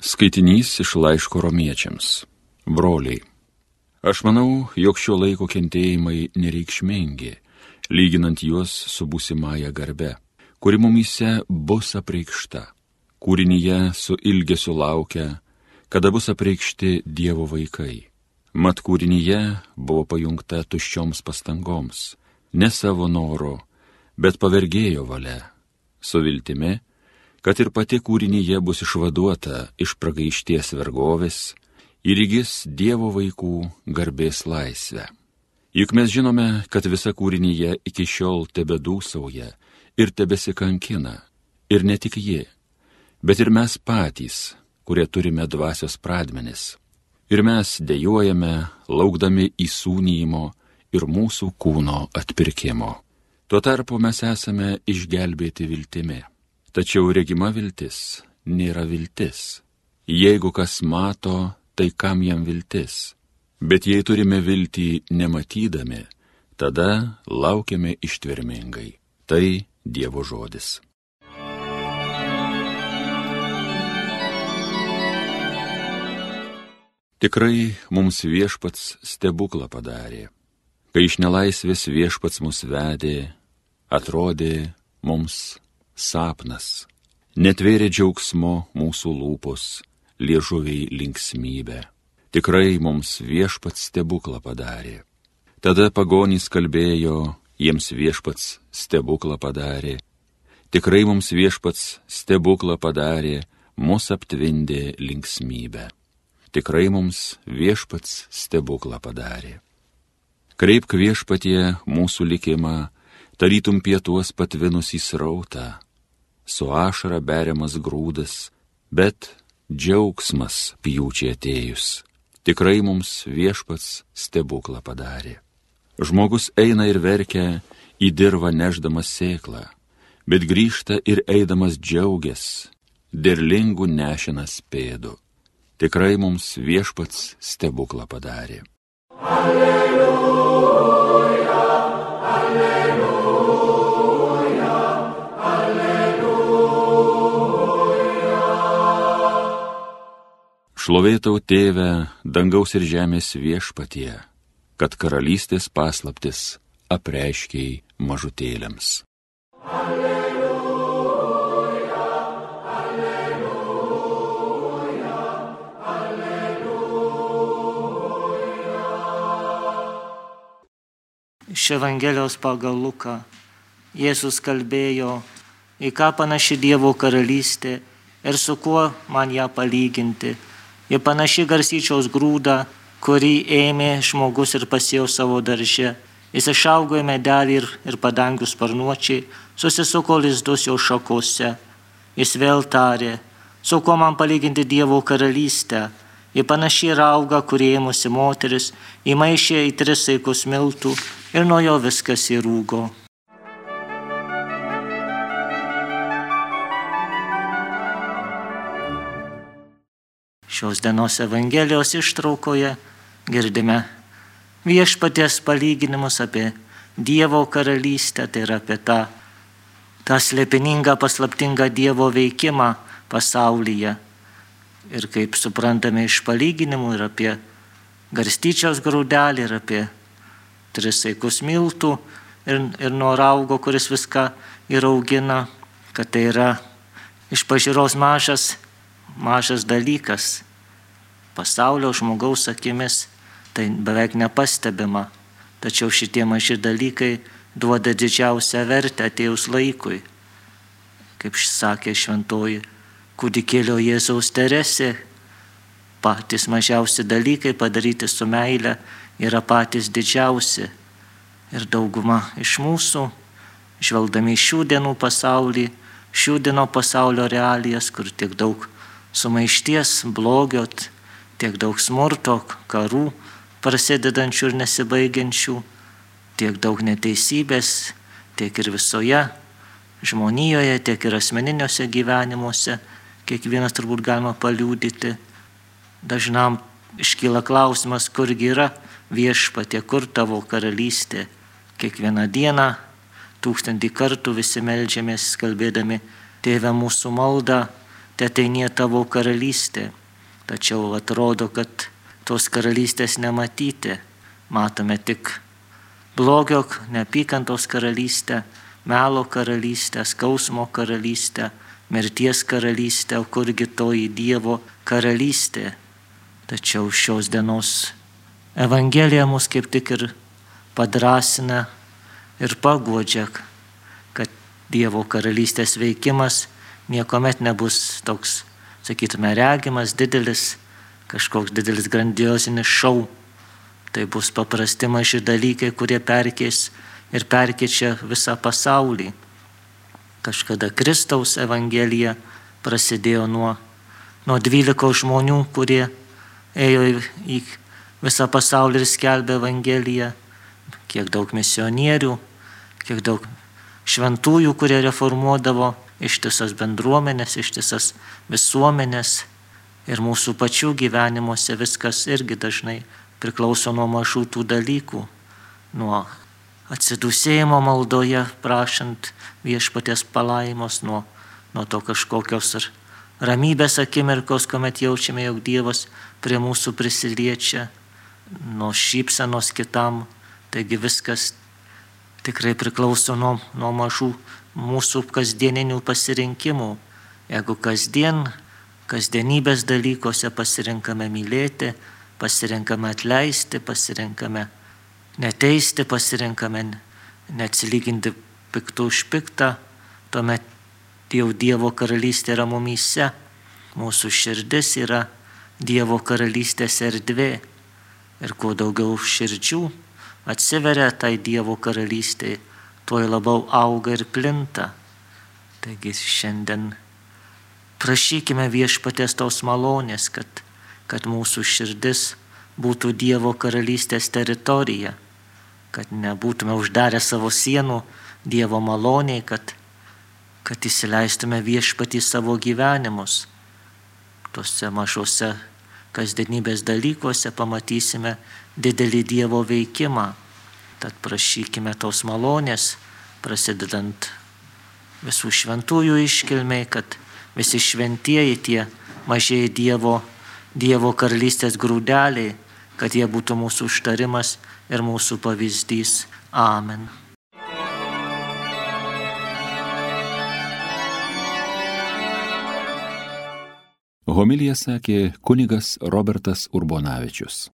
Skaitinys iš laiško romiečiams. Broliai. Aš manau, jog šio laiko kentėjimai nereikšmingi, lyginant juos su būsimąją garbe, kuri mumyse bus apreikšta. Kūrinyje su ilgesiu laukia, kada bus apreikšti Dievo vaikai. Mat kūrinyje buvo pajungta tuščioms pastangoms, ne savo noro, bet pavergėjo valia, su viltimi, kad ir pati kūrinyje bus išvaduota iš pragaišties vergovės ir įgis Dievo vaikų garbės laisvę. Juk mes žinome, kad visa kūrinyje iki šiol tebe dūsauja ir tebesikankina, ir ne tik ji, bet ir mes patys, kurie turime dvasios pradmenis. Ir mes dėjojame, laukdami įsūnyjimo ir mūsų kūno atpirkimo. Tuo tarpu mes esame išgelbėti viltimi. Tačiau regima viltis nėra viltis. Jeigu kas mato, tai kam jam viltis? Bet jei turime viltį nematydami, tada laukiame ištvermingai. Tai Dievo žodis. Tikrai mums viešpats stebuklą padarė. Kai iš nelaisvės viešpats mus vedė, atrodė mums sapnas. Netvėrė džiaugsmo mūsų lūpos, liežuviai linksmybė. Tikrai mums viešpats stebuklą padarė. Tada pagonys kalbėjo, jiems viešpats stebuklą padarė. Tikrai mums viešpats stebuklą padarė, mus aptvindė linksmybę. Tikrai mums viešpats stebuklą padarė. Kreipk viešpatie mūsų likimą, tarytum pietuos patvinus į srautą su ašara beriamas grūdas, bet džiaugsmas pjūčiai atėjus. Tikrai mums viešpats stebuklą padarė. Žmogus eina ir verkia į dirvą neždamas sėklą, bet grįžta ir eidamas džiaugias, derlingų nešinas pėdu. Tikrai mums viešpats stebuklą padarė. Alleluja. Šlovėtau tėvę, dangaus ir žemės viešpatie, kad karalystės paslaptis apreiškiai mažutėlėms. Alleluja, alleluja, alleluja. Iš Evangelijos pagal Luką Jėzus kalbėjo, į ką panaši Dievo karalystė ir su kuo man ją palyginti Ji panaši garsyčiaus grūdą, kurį ėmė žmogus ir pasėjo savo darže. Jis išaugo į medelį ir, ir padangių sparnuočiai, susisuko lizdus jo šakose. Jis vėl tarė, su kuo man palyginti Dievo karalystę. Ji panašiai yra auga, kurie ėmusi moteris, įmaišė į tris saikus miltų ir nuo jo viskas įrūgo. Šios dienos Evangelijos ištraukoje girdime viešpaties palyginimus apie Dievo karalystę, tai yra apie tą, tą slėpiningą, paslaptingą Dievo veikimą pasaulyje. Ir kaip suprantame iš palyginimų ir apie garstyčios grūdelį, ir apie tris saikus miltų, ir, ir nuo raugo, kuris viską įraugina, kad tai yra iš pažiūros mažas, mažas dalykas, pasaulio žmogaus akimis tai beveik nepastebima, tačiau šitie maži dalykai duoda didžiausią vertę atėjus laikui. Kaip sakė šventoji kūdikėlio Jėzaus Teresė, patys mažiausi dalykai padaryti su meile yra patys didžiausi. Ir dauguma iš mūsų, žvelgdami šių dienų pasaulį, šių dienų pasaulio realijas, kur tiek daug sumaišties, blogio, tiek daug smurto, karų prasidedančių ir nesibaigiančių, tiek daug neteisybės, tiek ir visoje žmonijoje, tiek ir asmeniniuose gyvenimuose, kiekvienas turbūt galima paliūdyti. Dažnam iškyla klausimas, kurgi yra viešpatė, kur tavo karalystė. Kiekvieną dieną, tūkstantį kartų visi melžiamės, kalbėdami, tėvę mūsų maldą, te ateinė tavo karalystė. Tačiau atrodo, kad tos karalystės nematyti. Matome tik blogio, neapykantos karalystę, melo karalystę, skausmo karalystę, mirties karalystę, kurgi toji Dievo karalystė. Tačiau šios dienos Evangelija mus kaip tik ir padrasina ir paguodžia, kad Dievo karalystės veikimas niekuomet nebus toks, sakytume, regimas, didelis, kažkoks didelis grandiosinis šau. Tai bus paprasti maži dalykai, kurie perkės ir perkeičia visą pasaulį. Kažkada Kristaus Evangelija prasidėjo nuo, nuo 12 žmonių, kurie ėjo į visą pasaulį ir skelbė Evangeliją. Kiek daug misionierių, kiek daug šventųjų, kurie reformuodavo ištisas bendruomenės, ištisas visuomenės ir mūsų pačių gyvenimuose viskas irgi dažnai priklauso nuo mažų tų dalykų, nuo atsidusėjimo maldoje, prašant viešpatės palaimos, nuo, nuo to kažkokios ar ramybės akimirkos, kuomet jaučiame, jog Dievas prie mūsų prisiliečia, nuo šypsenos kitam, taigi viskas tikrai priklauso nuo, nuo mažų mūsų kasdieninių pasirinkimų. Jeigu kasdien, kasdienybės dalykuose pasirinkame mylėti, pasirinkame atleisti, pasirinkame neteisti, pasirinkame neatsilyginti piktų už piktą, tuomet jau Dievo karalystė yra mumyse, mūsų širdis yra Dievo karalystės erdvė. Ir kuo daugiau širdžių atsiveria tai Dievo karalystėje, tuo labiau auga ir plinta. Taigi šiandien prašykime viešpatės tos malonės, kad, kad mūsų širdis būtų Dievo karalystės teritorija, kad nebūtume uždarę savo sienų Dievo maloniai, kad, kad įsileistume viešpatį savo gyvenimus. Tuose mažose kasdienybės dalykuose pamatysime didelį Dievo veikimą. Tad prašykime tos malonės, prasidedant visų šventųjų iškilmiai, kad visi šventieji tie mažieji Dievo, Dievo karalystės grūdeliai, kad jie būtų mūsų užtarimas ir mūsų pavyzdys. Amen. Homilija sakė kunigas Robertas Urbonavičius.